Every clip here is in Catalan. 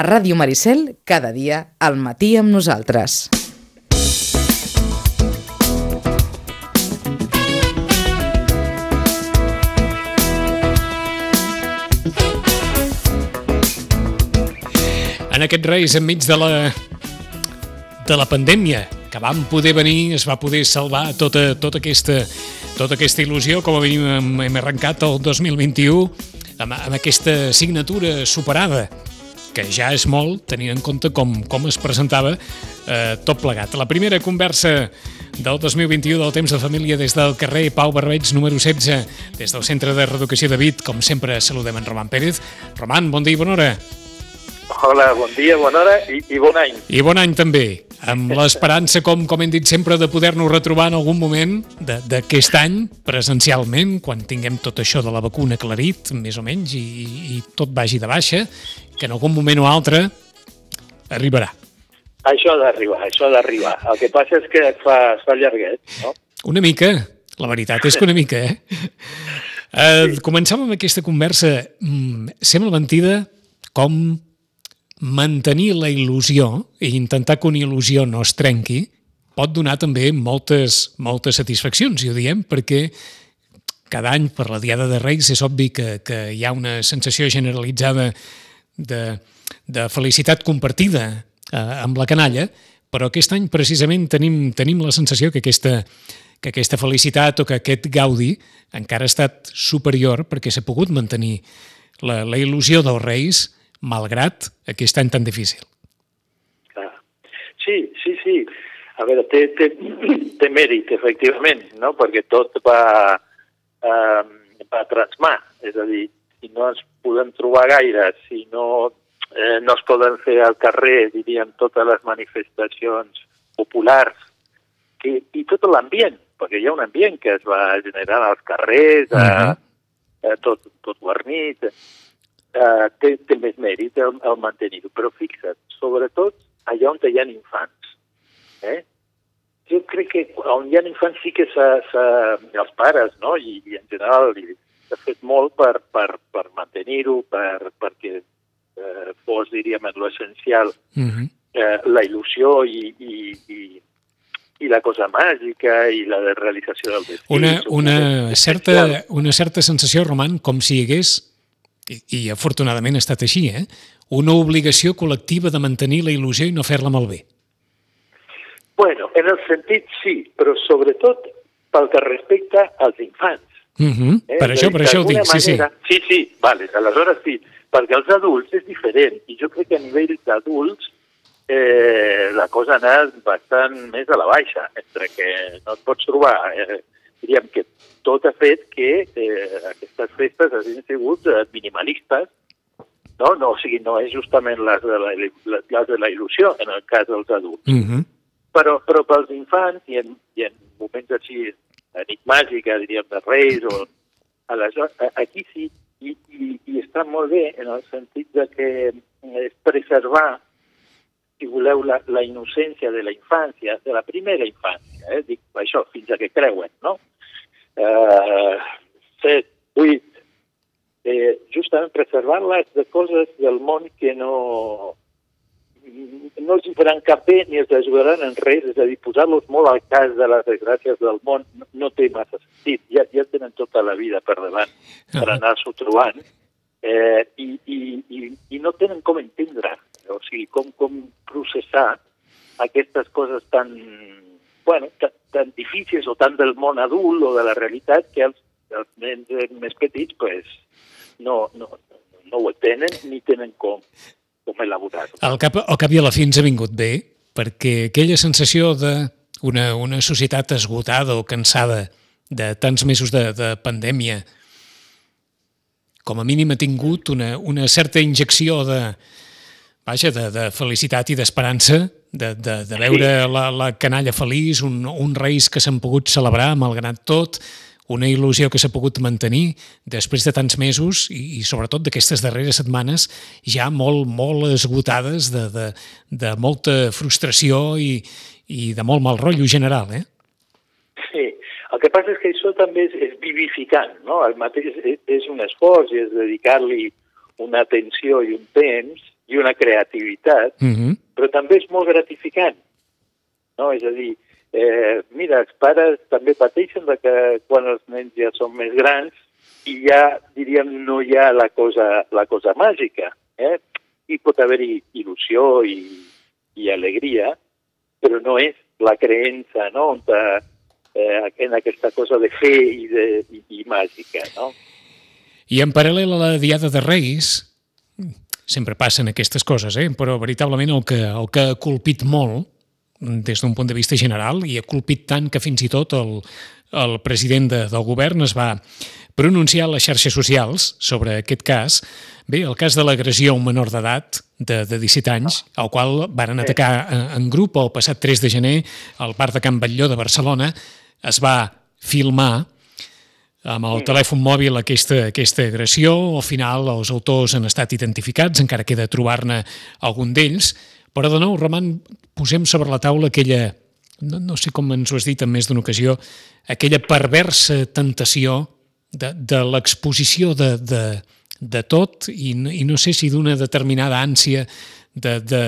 A Ràdio Maricel, cada dia, al matí amb nosaltres. En aquest Reis, enmig de la, de la pandèmia, que vam poder venir, es va poder salvar tota, tota, aquesta, tota aquesta il·lusió, com a mínim hem, hem arrencat el 2021, amb, amb aquesta signatura superada, que ja és molt, tenint en compte com, com es presentava eh, tot plegat. La primera conversa del 2021 del Temps de Família des del carrer Pau Barbeig, número 16, des del Centre de Reeducació de Vit, com sempre saludem en Roman Pérez. Roman, bon dia i bona hora. Hola, bon dia, bona hora i, i bon any. I bon any també, amb l'esperança, com, com hem dit sempre, de poder-nos retrobar en algun moment d'aquest any, presencialment, quan tinguem tot això de la vacuna aclarit, més o menys, i, i tot vagi de baixa, que en algun moment o altre arribarà. Això ha d'arribar, això ha d'arribar. El que passa és que es fa, es fa llarguet, no? Una mica, la veritat és que una mica, eh? eh sí. Començàvem amb aquesta conversa, mm, sembla mentida com mantenir la il·lusió i intentar que una il·lusió no es trenqui pot donar també moltes, moltes satisfaccions, i ho diem perquè cada any per la Diada de Reis és obvi que, que hi ha una sensació generalitzada de, de felicitat compartida eh, amb la canalla, però aquest any precisament tenim, tenim la sensació que aquesta, que aquesta felicitat o que aquest gaudi encara ha estat superior perquè s'ha pogut mantenir la, la il·lusió dels Reis malgrat aquest any tan difícil. Clar. Sí, sí, sí. A veure, té, té, té mèrit, efectivament, no? perquè tot va, eh, va transmar. És a dir, si no ens podem trobar gaire, si no, eh, no es poden fer al carrer, diríem, totes les manifestacions populars, que, i tot l'ambient, perquè hi ha un ambient que es va generar als carrers, uh -huh. eh, tot, tot guarnit, eh, té, té més mèrit el, el mantenir-ho. Però fixa't, sobretot allà on hi ha infants. Eh? Jo crec que on hi ha infants sí que s'ha, els pares, no? I, i en general s'ha fet molt per, per, per mantenir-ho, per, perquè eh, fos, diríem, en l'essencial uh -huh. eh, la il·lusió i, i, i, i la cosa màgica i la de realització del destí. Una, una, certa, una certa sensació, Roman, com si hi hagués i, i afortunadament ha estat així, eh? una obligació col·lectiva de mantenir la il·lusió i no fer-la malbé. Bueno, en el sentit sí, però sobretot pel que respecta als infants. Uh mhm. -huh. eh? Per això, per això ho dic, manera, sí, sí. Sí, sí, vale, aleshores sí, perquè els adults és diferent, i jo crec que a nivell d'adults eh, la cosa ha anat bastant més a la baixa, entre que no et pots trobar, eh, diríem que tot ha fet que eh, aquestes festes hagin sigut eh, minimalistes, no? no, o sigui, no és justament les de la, les de la il·lusió, en el cas dels adults. Uh -huh. però, però pels infants, i en, i en moments així, a nit màgica, diríem, de Reis, o aleshores, aquí sí, i, i, i està molt bé en el sentit de que és preservar, si voleu, la, la innocència de la infància, de la primera infància, eh? dic això, fins a que creuen, no? Eh, set, vuit, eh, justament preservar-les de coses del món que no, no els faran cap bé ni els ajudaran en res, és a dir, posar-los molt al cas de les desgràcies del món no, no té massa sentit, ja, ja tenen tota la vida per davant per anar-s'ho trobant eh, i, i, i, i no tenen com entendre, o sigui, com, com processar aquestes coses tan, bueno, tan, tan difícils o tan del món adult o de la realitat que els, els nens més petits pues, no, no, no ho tenen ni tenen com, com elaborar-ho. Al cap, al cap i a la fi ens ha vingut bé, perquè aquella sensació de una, una societat esgotada o cansada de tants mesos de, de pandèmia, com a mínim ha tingut una, una certa injecció de, vaja, de, de felicitat i d'esperança de, de, de veure sí. la, la canalla feliç, un, un reis que s'han pogut celebrar malgrat tot, una il·lusió que s'ha pogut mantenir després de tants mesos i, i sobretot d'aquestes darreres setmanes ja molt, molt esgotades de, de, de molta frustració i, i de molt mal rotllo general, eh? Sí, el que passa és que això també és, és vivificant, no? El mateix és, és un esforç i és dedicar-li una atenció i un temps i una creativitat, Mm -hmm. però també és molt gratificant. No? És a dir, eh, mira, els pares també pateixen de que quan els nens ja són més grans i ja, diríem, no hi ha la cosa, la cosa màgica. Eh? Hi pot haver-hi il·lusió i, i alegria, però no és la creença no? On, eh, en aquesta cosa de fe i, de, i, i màgica. No? I en paral·lel a la Diada de Reis, sempre passen aquestes coses, eh? però veritablement el que, el que ha colpit molt des d'un punt de vista general i ha colpit tant que fins i tot el, el president de, del govern es va pronunciar a les xarxes socials sobre aquest cas. Bé, el cas de l'agressió a un menor d'edat de, de 17 anys, al qual varen atacar en, en grup el passat 3 de gener al parc de Can Batlló de Barcelona. Es va filmar amb el telèfon mòbil aquesta, aquesta agressió. Al final els autors han estat identificats, encara queda trobar-ne algun d'ells, però de nou, Roman, posem sobre la taula aquella, no, no sé com ens ho has dit en més d'una ocasió, aquella perversa tentació de, de l'exposició de, de, de tot i, i no sé si d'una determinada ànsia de, de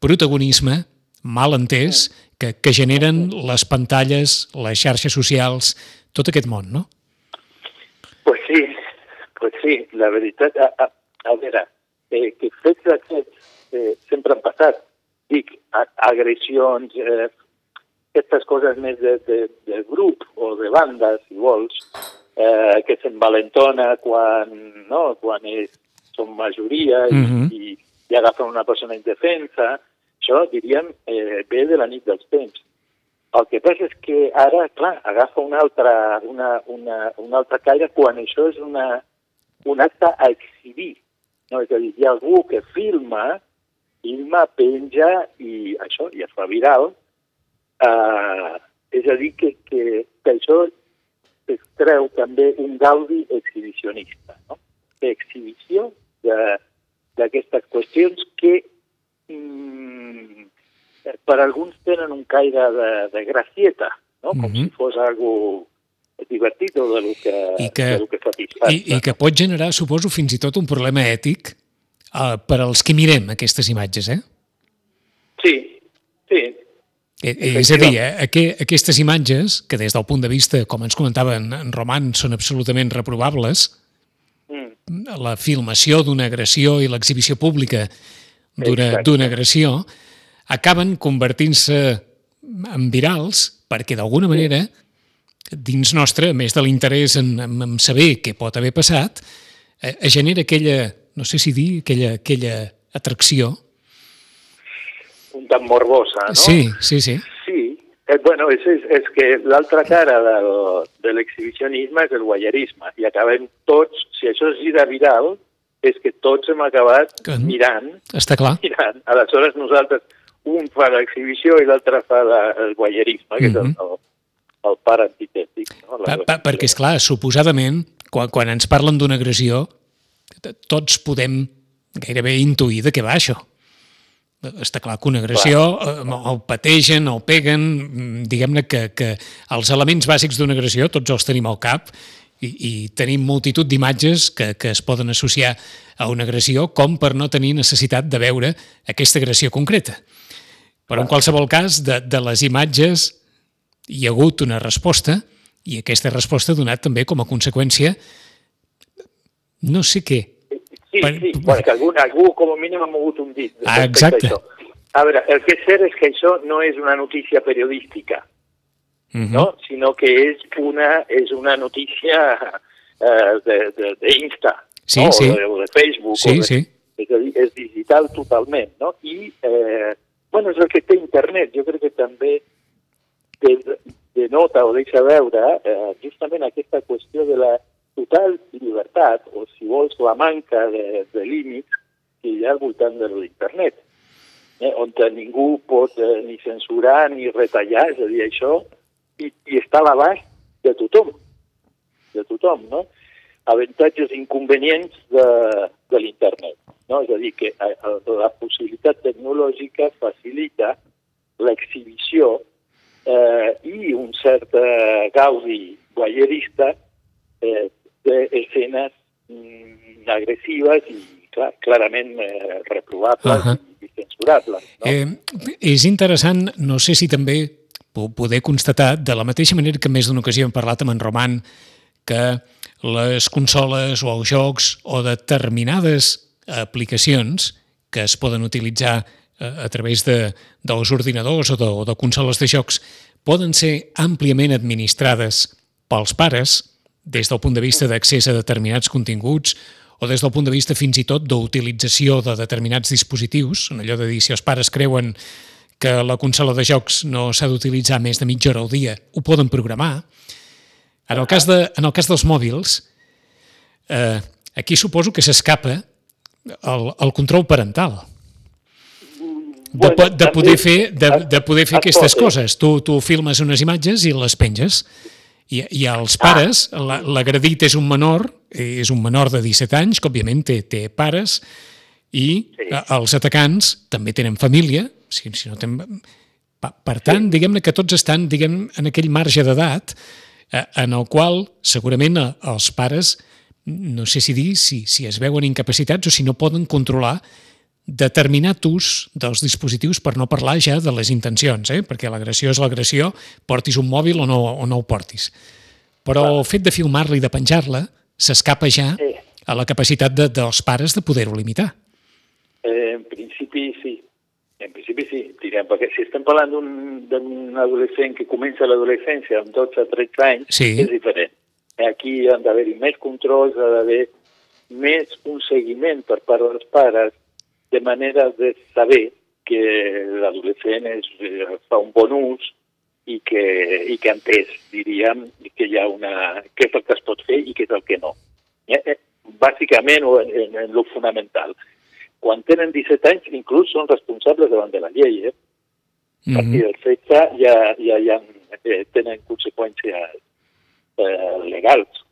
protagonisme mal entès que, que generen les pantalles, les xarxes socials, tot aquest món, no? Pues sí, pues sí, la veritat, a, a, a veure, eh, que fets d'aquests eh, sempre han passat. Dic, a, agressions, eh, aquestes coses més de, de, de grup o de banda, si vols, eh, que s'envalentona quan, no, quan és, són majoria i, mm -hmm. i, i agafen una persona indefensa, això, diríem, eh, ve de la nit dels temps. El que passa és que ara, clar, agafa una altra, una, una, una altra caire quan això és una, un acte a exhibir. No? És a dir, hi ha algú que filma, filma, penja i això, i es fa viral. Uh, és a dir, que, que, que això es treu també un gaudi exhibicionista, no? d'exhibició de- d'aquestes qüestions que mm, per alguns tenen un caire de, de gracieta, no? com Mhm. si fos algo divertit o de lo que, I que, de lo que satisfà. i, I que pot generar, suposo, fins i tot un problema ètic uh, per als que mirem aquestes imatges, eh? Sí, sí, Eh, És a dir, eh, aqu aquestes imatges, que des del punt de vista, com ens comentava en, en Roman, són absolutament reprovables, mm, la filmació d'una agressió i l'exhibició pública d'una agressió acaben convertint-se en virals perquè d'alguna manera dins nostre, a més de l'interès en, en, en saber què pot haver passat, eh, es genera aquella, no sé si dir, aquella, aquella atracció. un tant morbosa, no? Sí, sí, sí. Sí, eh, bueno, és, és, és que l'altra cara del, de l'exhibicionisme és el guayerisme i acabem tots, si això es gira viral, és que tots hem acabat Que- mirant, Està clar. mirant. Aleshores nosaltres, un fa l'exhibició i l'altre fa la, el guayerisme, que és el, Mhm. el, el antitètic. No? Pa, pa, perquè, és clar, suposadament, quan, quan ens parlen d'una agressió, tots podem gairebé intuir de què va això. Està clar que una agressió eh, el pategen, el peguen, mm, diguem-ne que, que els elements bàsics d'una agressió tots els tenim al cap i, i tenim multitud d'imatges que, que es poden associar a una agressió com per no tenir necessitat de veure aquesta agressió concreta. Però en qualsevol cas, de, de les imatges hi ha hagut una resposta i aquesta resposta ha donat també com a conseqüència no sé què. Sí, Per- sí, bueno, que algú, algú com a mínim ha mogut un dit. Ah, exacte. a. A veure, el que és cert és que això no és una notícia periodística, Uh -huh. no? sinó que és una, és una notícia eh, d'Insta, Sí, no? sí. O, de, o de Facebook. Sí, o de, sí. És a dir, és digital totalment. No? I, eh, bueno, és el que té internet. Jo crec que també de- denota o deixa veure eh, justament aquesta qüestió de la total llibertat, o si vols, la manca de, de límits que hi ha al voltant de l'internet, eh, on ningú pot eh, ni censurar ni retallar, és a dir, això, i, i està a l'abast de tothom, de tothom, no? Avantatges i inconvenients de, de l'internet, no? És a dir, que eh, la possibilitat tecnològica facilita l'exhibició eh, i un cert eh, gaudi guayerista eh, d'escenes mm, agressives i clar, clarament eh, reprovables uh. -huh. i censurables. No? Eh, és interessant, no sé si també po- poder constatar, de la mateixa manera que més d'una ocasió hem parlat amb en Roman, que les consoles o els jocs o determinades aplicacions que es poden utilitzar eh, a través de, dels ordinadors o de, o de consoles de jocs poden ser àmpliament administrades pels pares des del punt de vista d'accés a determinats continguts o des del punt de vista fins i tot d'utilització de determinats dispositius, en allò de dir si els pares creuen que la consola de jocs no s'ha d'utilitzar més de mitja hora al dia, ho poden programar. En el cas, de, en el cas dels mòbils, eh, aquí suposo que s'escapa el, el control parental. De, Bueno, de, poder fer, de, de poder fer es aquestes coses. Tu, tu filmes unes imatges i les penges. I, i els pares, la- l'agredit és un menor, és un menor de 17 anys, que òbviament té, té pares, i Sí. els atacants també tenen família, si, si no tenen... Per tant, diguem-ne que tots estan diguem, en aquell marge d'edat en el qual segurament eh, els pares, no sé si dir si, si es veuen incapacitats o si no poden controlar determinat ús dels dispositius per no parlar ja de les intencions, eh? perquè l'agressió és l'agressió, portis un mòbil o no, o no ho portis. Però el fet de filmar-la i de penjar-la s'escapa ja Sí. a la capacitat de, dels pares de poder-ho limitar. Eh, en principi sí. En principi sí, direm, perquè si estem parlant d'un adolescent que comença l'adolescència amb 12 o 13 anys, Sí. és diferent. Aquí han d'haver-hi més controls, ha d'haver més un seguiment per part dels pares, de manera de saber que l'adolescent eh, fa un bon ús i que, i que entès, diríem, que hi ha una... què és el que es pot fer i què és el que no. Eh, eh, bàsicament, en, en, en lo fonamental. Quan tenen 17 anys, inclús són responsables davant de la llei. Eh? A partir Mhm. dels 16 ja, ja, ja eh, tenen conseqüències eh, legals.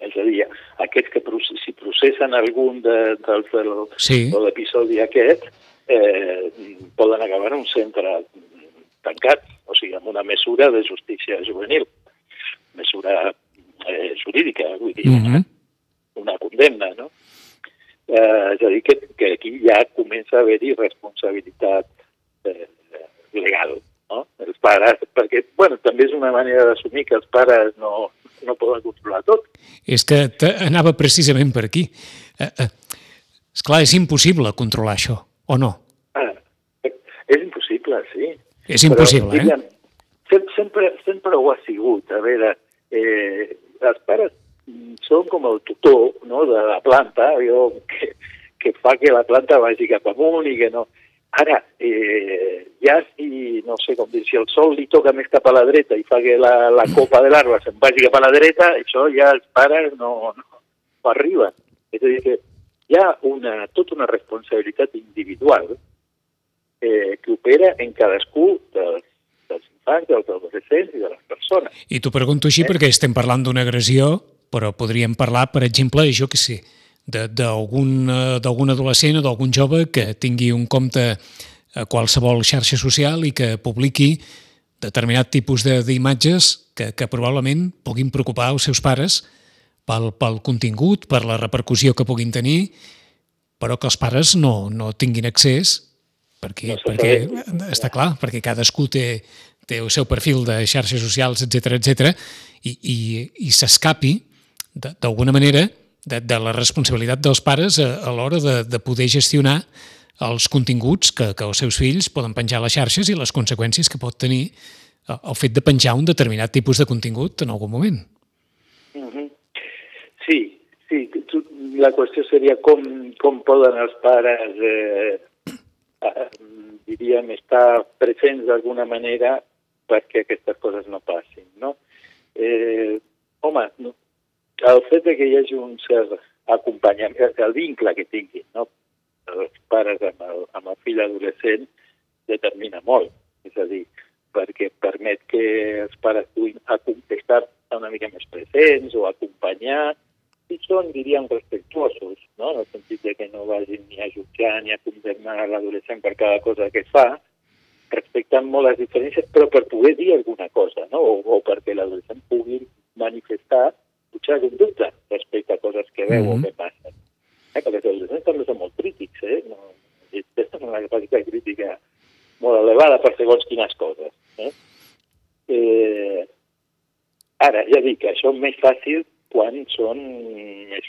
És a dir, aquests que si processen algun de, del, del, Sí. de l'episodi aquest, eh, poden acabar en un centre tancat, o sigui, amb una mesura de justícia juvenil, mesura eh, jurídica, vull dir, Mhm. una condemna, no? Eh, és a dir, que, que aquí ja comença a haver-hi responsabilitat eh, legal, no? Els pares, perquè, bueno, també és una manera d'assumir que els pares no, no poden controlar tot. És que anava precisament per aquí. Eh, eh, esclar, és impossible controlar això, o no? Ah, és impossible, sí. És impossible, Però, eh? diguem, sem- sempre, sempre ho ha sigut. A veure, eh, els pares són com el tutor no, de la planta, allò que, que fa que la planta vagi cap amunt i que no... Ara, eh, ja si, no sé com dir, si el sol li toca més cap a la dreta i fa que la, la copa de l'arbre se'n vagi cap a la dreta, això ja els pares no, no, no arriben. És a dir, que hi ha una, tota una responsabilitat individual eh, que opera en cadascú dels, dels infants, dels adolescents i de les persones. I t'ho pregunto així perquè estem parlant d'una agressió, però podríem parlar, per exemple, jo que sé, d'algun eh, d'algun adolescent o d'algun jove que tingui un compte a qualsevol xarxa social i que publiqui determinat tipus de- d'imatges que, que probablement puguin preocupar els seus pares pel, pel contingut, per la repercussió que puguin tenir, però que els pares no, no tinguin accés perquè, No perquè està clar, perquè cadascú té, té el seu perfil de xarxes socials, etc etc i, i, i s'escapi d'alguna manera de, de la responsabilitat dels pares a, a l'hora de, de poder gestionar els continguts que, que els seus fills poden penjar a les xarxes i les conseqüències que pot tenir el, el fet de penjar un determinat tipus de contingut en algun moment. Mhm. Sí, sí. La qüestió seria com, com poden els pares, eh, eh, diríem, estar presents d'alguna manera perquè aquestes coses no passin, no? Eh, home, el fet que hi hagi un cert acompanyament, el vincle que tinguin, no? els pares amb el, amb el fill adolescent determina molt. És a dir, perquè permet que els pares puguin estar una mica més presents o acompanyar i són, diríem, respectuosos, no? en el sentit que no vagin ni a jutjar ni a condemnar l'adolescent per cada cosa que fa, respectant molt les diferències, però per poder dir alguna cosa, no? o, o perquè l'adolescent pugui manifestar potser algun dubte respecte a coses que veu Mhm. o que passen. eh? perquè els adolescents també són molt crítics, eh? No, tenen una capacitat crítica molt elevada per segons quines coses. Eh? Eh, ara, ja dic, això és més fàcil quan són més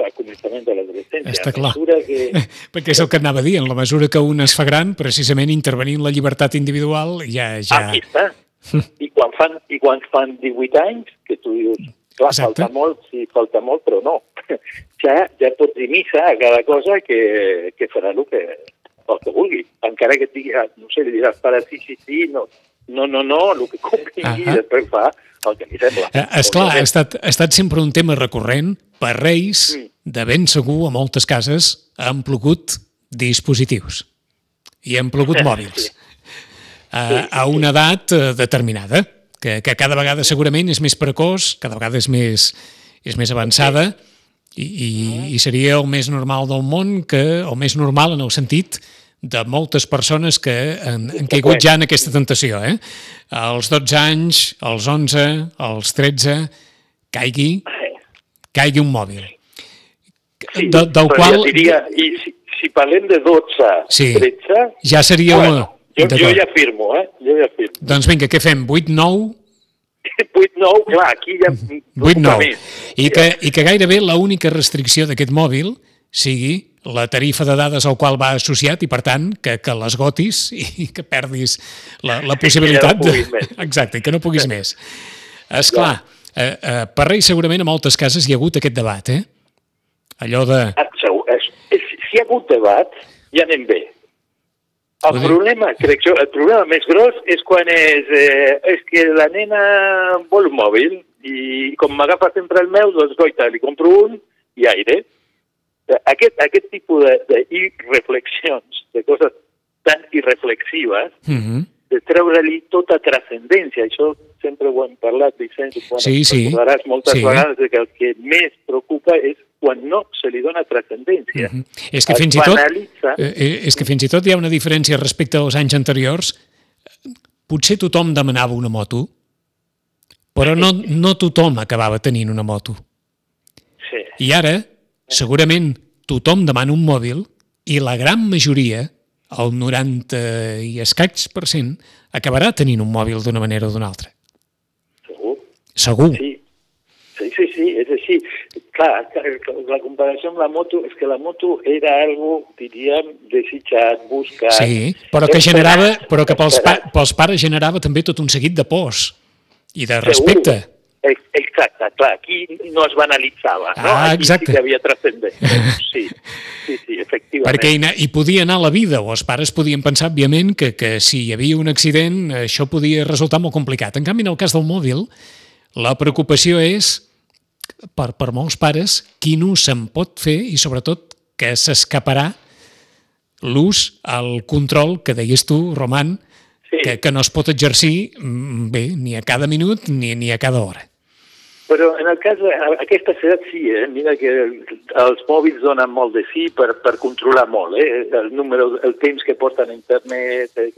al començament de l'adolescència. Està clar. Que, Perquè és el que anava a dir, en la mesura que un es fa gran, precisament intervenint la llibertat individual, ja... ja... Aquí està. I quan fan, i quan fan 18 anys, que tu dius, clar, Exacte. falta molt, sí, falta molt, però no. Ja, ja pots dir missa a cada cosa que, que farà el que, el que vulgui. Encara que et digui, ah, no sé, li diràs pare sí, sí, sí, no, no, no, no, el que convingui, Ahà. i després fa el que li sembla. Eh, esclar, ha estat, ha estat sempre un tema recurrent. Per Reis, Mm. de ben segur, a moltes cases han plogut dispositius i han plogut mòbils a, a una edat eh, determinada, que, que cada vegada segurament és més precoç, cada vegada és més, és més avançada i, i, i seria el més normal del món, que, o més normal en el sentit de moltes persones que han, han caigut ja en aquesta tentació. Eh? Als 12 anys, als 11, als 13, caigui, caigui un mòbil. Sí, de- del qual- ja diria, i si, si parlem de 12, Sí. 13, Ja seria... bueno, una... jo, jo ja firmo, eh? Jo ja firmo. Doncs vinga, què fem? 8, 9, 8, 9, clar, aquí ja... 8, 9. més. I que, I que gairebé l'única restricció d'aquest mòbil sigui la tarifa de dades al qual va associat i, per tant, que, que l'esgotis i que perdis la, la possibilitat no puguis més. Exacte, i que no puguis més. És clar, eh, eh, per Reis segurament a moltes cases hi ha hagut aquest debat, eh? Allò de... Ah, si hi ha hagut debat, ja anem bé. El problema, crec jo, el problema més gros és quan és, eh, és que la nena vol un mòbil i com m'agafa sempre el meu, doncs goita, li compro un i aire. Aquest, aquest tipus de, de irreflexions, de coses tan irreflexives, Uh -huh. de treure-li tota transcendència. Això sempre ho hem parlat, Vicenç, quan Sí, sí. moltes Sí. vegades de que el que més preocupa és quan no se li dona transcendència. Mhm. És que Es fins i tot banalitza. eh, eh, és que fins i tot hi ha una diferència respecte als anys anteriors. Potser tothom demanava una moto, però no, no tothom acabava tenint una moto. Sí. I ara, segurament, tothom demana un mòbil i la gran majoria, el 90 i escaig per cent, acabarà tenint un mòbil d'una manera o d'una altra. Segur. Segur. Sí. Sí, sí, sí, és així. Clar, la comparació amb la moto és que la moto era algo, diríem, desitjat, buscat... Sí, però que generava, però que pels, pa, pels pares generava també tot un seguit de pors i de respecte. Segur. Ex- Exacte, clar, aquí no es banalitzava, no? Ah, aquí exacte. sí que havia transcendència. Sí, sí, sí, efectivament. Perquè hi, hi podia anar la vida, o els pares podien pensar, òbviament, que, que si hi havia un accident això podia resultar molt complicat. En canvi, en el cas del mòbil, la preocupació és, per, per molts pares, quin ús se'n pot fer i, sobretot, que s'escaparà l'ús, el control que deies tu, Roman, Sí. que, que no es pot exercir mm, bé, ni a cada minut ni, ni a cada hora. Però en el cas d'aquesta edat sí, eh? mira que els mòbils donen molt de sí per, per controlar molt, eh? el número, el temps que porten a internet, eh?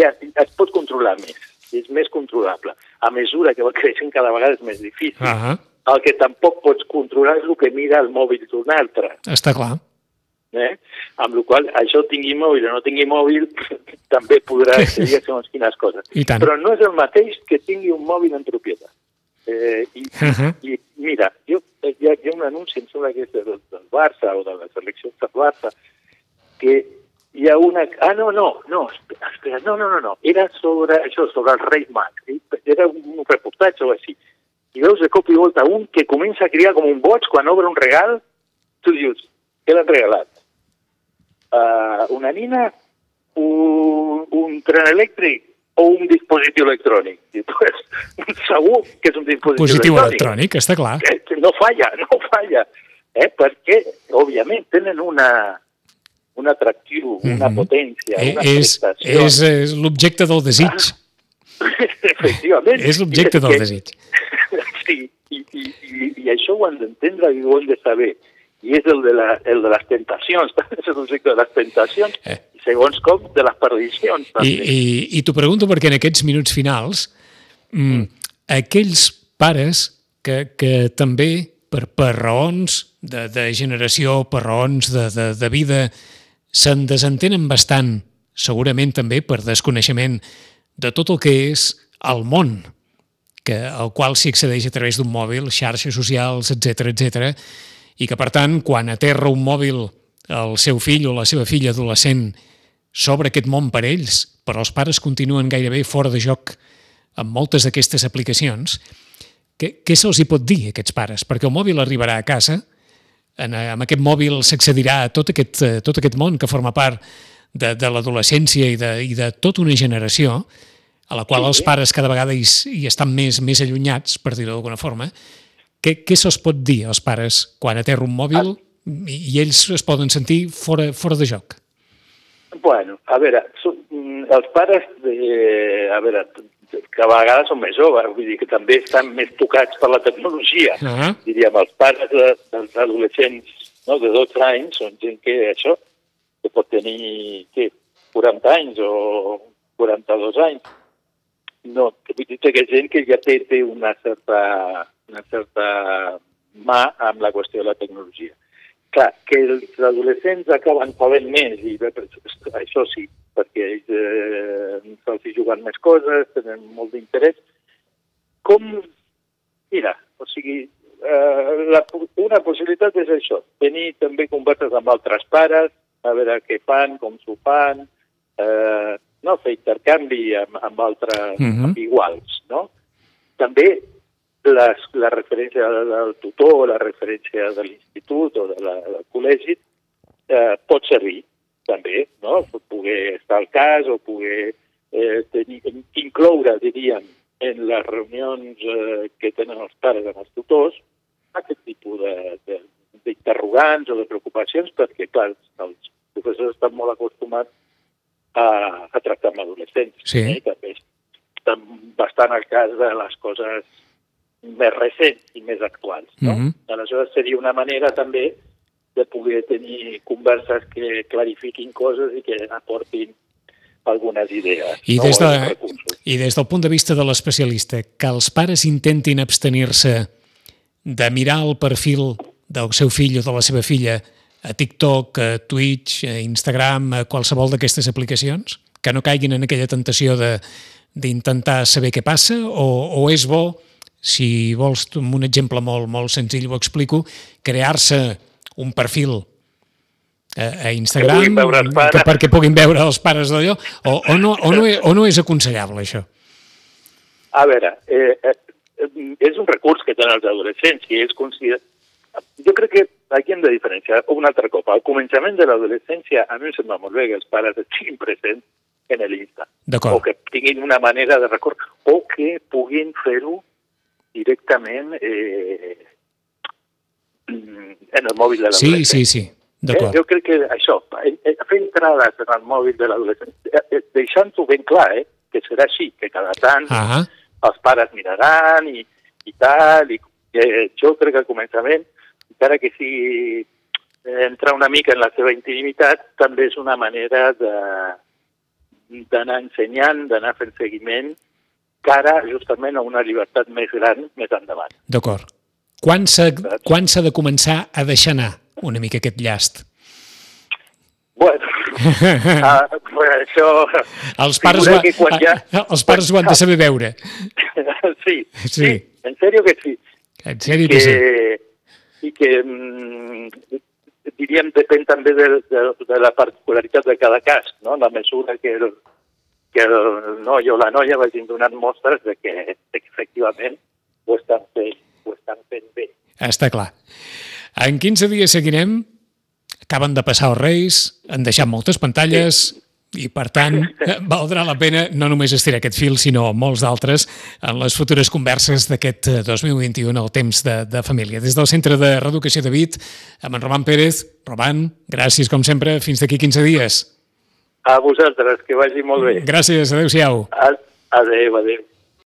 ja es pot controlar més, és més controlable. A mesura que va creixent cada vegada és més difícil. Ah, El que tampoc pots controlar és el que mira el mòbil d'un altre. està clar. Eh? Amb la qual això tingui mòbil o no tingui mòbil, també podrà a segons quines coses. Però no és el mateix que tingui un mòbil en propietat. Eh, i, Uh -huh. I mira, jo, eh, hi, ha, hi ha un anunci, em sembla que és del, del Barça o de la selecció del Barça, que hi ha una... Ah, no, no, no, espera, espera, no, no, no, no. Era sobre això, sobre el rei Mag. Era un reportatge o així. I veus de cop i volta un que comença a criar com un boig quan obre un regal, tu dius, què l'han regalat? Uh, una nina, un, un tren elèctric o un dispositiu electrònic? I pues, segur que és un dispositiu, Positiu electrònic electrònic, està clar. que, no falla, no falla, eh? perquè, òbviament, tenen una, un atractiu, una Mhm. potència, Eh, una és prestació. és, és l'objecte del desig. Efectivament. És l'objecte del que- desig. I, i, i, i això ho hem d'entendre i ho hem de saber. I és el de, la, el de les tentacions, és l'objecte de les tentacions, Eh. i segons com, de les perdicions. I, També. i, I t'ho pregunto perquè en aquests minuts finals, mm, aquells pares que, que també, per, per raons de, de generació per raons de, de, de vida se'n desentenen bastant, segurament també per desconeixement de tot el que és el món, que, al qual s'hi accedeix a través d'un mòbil, xarxes socials, etc etc, i que, per tant, quan aterra un mòbil el seu fill o la seva filla adolescent sobre aquest món per ells, però els pares continuen gairebé fora de joc amb moltes d'aquestes aplicacions, què, què se'ls hi pot dir a aquests pares? Perquè el mòbil arribarà a casa, en, amb aquest mòbil s'accedirà a tot aquest, tot aquest món que forma part de, de l'adolescència i, de, i de tota una generació, a la qual sí, els pares cada vegada hi, hi estan més, més allunyats, per dir-ho d'alguna forma. Què, què se'ls pot dir als pares quan aterra un mòbil ah. i, i ells es poden sentir fora, fora de joc? Bueno, a veure, mm, els pares, de, a veure, que a vegades són més joves, vull dir que també estan més tocats per la tecnologia. Uh -huh. Diríem, els pares de, dels adolescents no, de 12 anys són gent que això, que pot tenir, què, 40 anys o 42 anys. No, vull dir que gent que ja té, té una, certa, una certa mà amb la qüestió de la tecnologia. Clar, que els adolescents acaben sabent més, i bé, això sí, perquè ells eh, se'ls hi juguen més coses, tenen molt d'interès. Com, mira, o sigui, eh, la, una possibilitat és això, tenir també converses amb altres pares, a veure què fan, com s'ho fan, eh, no fer intercanvi amb, amb altres, uh -huh. amb iguals, no? També les, la referència del tutor, la referència de l'institut o de la, del col·legi eh, pot servir també, no? Poder estar al cas o poder eh, tenir, incloure, diríem, en les reunions eh, que tenen els pares amb els tutors aquest tipus d'interrogants o de preocupacions perquè, clar, els professors estan molt acostumats a, a tractar amb adolescents. Sí. Eh? També estan bastant al cas de les coses més recents i més actuals. No? Mm -hmm. Aleshores seria una manera també de poder tenir converses que clarifiquin coses i que aportin algunes idees. I, no? des de, I des del punt de vista de l'especialista, que els pares intentin abstenir-se de mirar el perfil del seu fill o de la seva filla a TikTok, a Twitch, a Instagram, a qualsevol d'aquestes aplicacions? Que no caiguin en aquella tentació d'intentar saber què passa? O, o és bo si vols, amb un exemple molt, molt senzill ho explico, crear-se un perfil a, a Instagram que, que perquè puguin veure els pares d'allò, o, o, no, o, no, o no és aconsellable això? A veure, eh, eh, és un recurs que tenen els adolescents i és considerat... Jo crec que aquí hem de diferenciar un altre cop. Al començament de l'adolescència, a mi em sembla molt bé que els pares estiguin presents en l'Insta. O que tinguin una manera de record, o que puguin fer-ho directament eh, en el mòbil de l'adolescent. Sí, sí, sí. Eh, jo crec que això, eh, eh, fer entrades en el mòbil de l'adolescent, eh, deixant-ho ben clar, eh, que serà així, que cada tant uh -huh. els pares miraran i, i tal, i eh, jo crec que al començament, encara que sigui entrar una mica en la seva intimitat, també és una manera de d'anar ensenyant, d'anar fent seguiment cara justament a una llibertat més gran més endavant. D'acord. Quan s'ha de començar a deixar anar una mica aquest llast? Bueno, uh, això... Els pares, ho, ja... els pares ho han de saber veure. sí, sí, sí, en sèrio que sí. En sèrio que, que sí. I que, mm, diríem, depèn també de, de, de la particularitat de cada cas, no? la mesura que el, que el noi o la noia vagin donant mostres de que, de que efectivament ho estan, fent, ho estan fent bé. Està clar. En 15 dies seguirem. Acaben de passar els Reis, han deixat moltes pantalles, sí. I per tant valdrà la pena no només estirar aquest fil, sinó molts d'altres en les futures converses d'aquest 2021 al temps de, de família. Des del Centre de Reeducació de Vit, amb en Roman Pérez. Roman, gràcies com sempre, fins d'aquí 15 dies. A vosaltres, que vagi molt bé. Gràcies, adeu-siau. Adéu, adéu.